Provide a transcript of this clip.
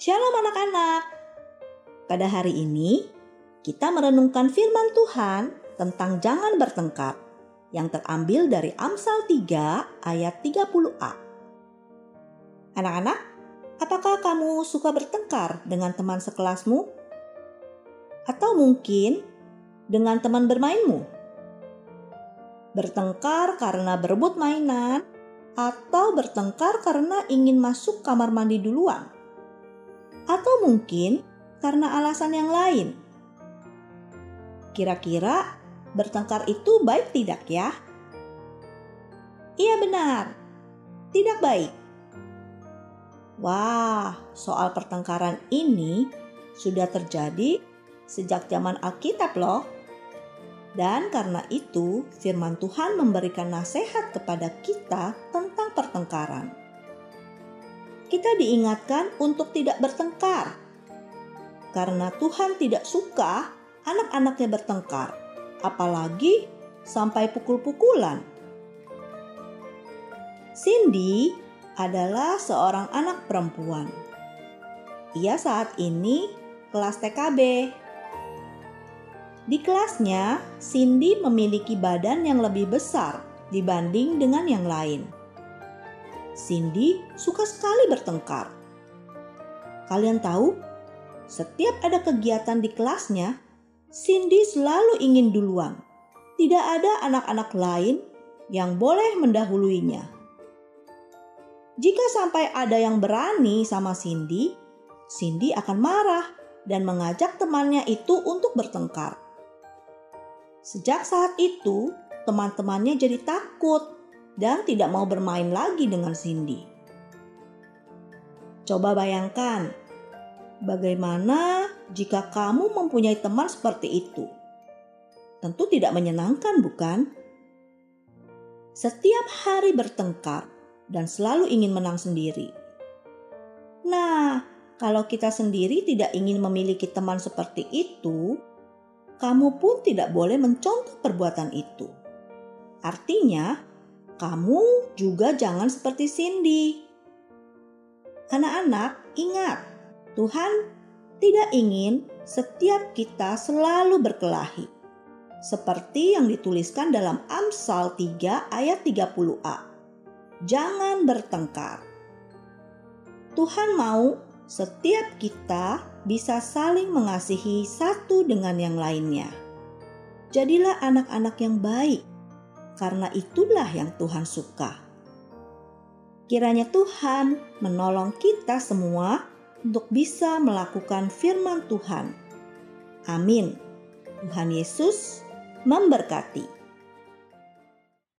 Shalom anak-anak. Pada hari ini kita merenungkan firman Tuhan tentang jangan bertengkar yang terambil dari Amsal 3 ayat 30a. Anak-anak, apakah kamu suka bertengkar dengan teman sekelasmu? Atau mungkin dengan teman bermainmu? Bertengkar karena berebut mainan atau bertengkar karena ingin masuk kamar mandi duluan? Atau mungkin karena alasan yang lain. Kira-kira bertengkar itu baik tidak ya? Iya benar, tidak baik. Wah, soal pertengkaran ini sudah terjadi sejak zaman Alkitab loh. Dan karena itu, firman Tuhan memberikan nasihat kepada kita tentang pertengkaran kita diingatkan untuk tidak bertengkar. Karena Tuhan tidak suka anak-anaknya bertengkar, apalagi sampai pukul-pukulan. Cindy adalah seorang anak perempuan. Ia saat ini kelas TKB. Di kelasnya, Cindy memiliki badan yang lebih besar dibanding dengan yang lain Cindy suka sekali bertengkar. Kalian tahu, setiap ada kegiatan di kelasnya, Cindy selalu ingin duluan. Tidak ada anak-anak lain yang boleh mendahuluinya. Jika sampai ada yang berani sama Cindy, Cindy akan marah dan mengajak temannya itu untuk bertengkar. Sejak saat itu, teman-temannya jadi takut dan tidak mau bermain lagi dengan Cindy. Coba bayangkan, bagaimana jika kamu mempunyai teman seperti itu? Tentu tidak menyenangkan, bukan? Setiap hari bertengkar dan selalu ingin menang sendiri. Nah, kalau kita sendiri tidak ingin memiliki teman seperti itu, kamu pun tidak boleh mencontoh perbuatan itu. Artinya, kamu juga jangan seperti Cindy. Anak-anak, ingat, Tuhan tidak ingin setiap kita selalu berkelahi. Seperti yang dituliskan dalam Amsal 3 ayat 30a. Jangan bertengkar. Tuhan mau setiap kita bisa saling mengasihi satu dengan yang lainnya. Jadilah anak-anak yang baik karena itulah yang Tuhan suka. Kiranya Tuhan menolong kita semua untuk bisa melakukan firman Tuhan. Amin. Tuhan Yesus memberkati.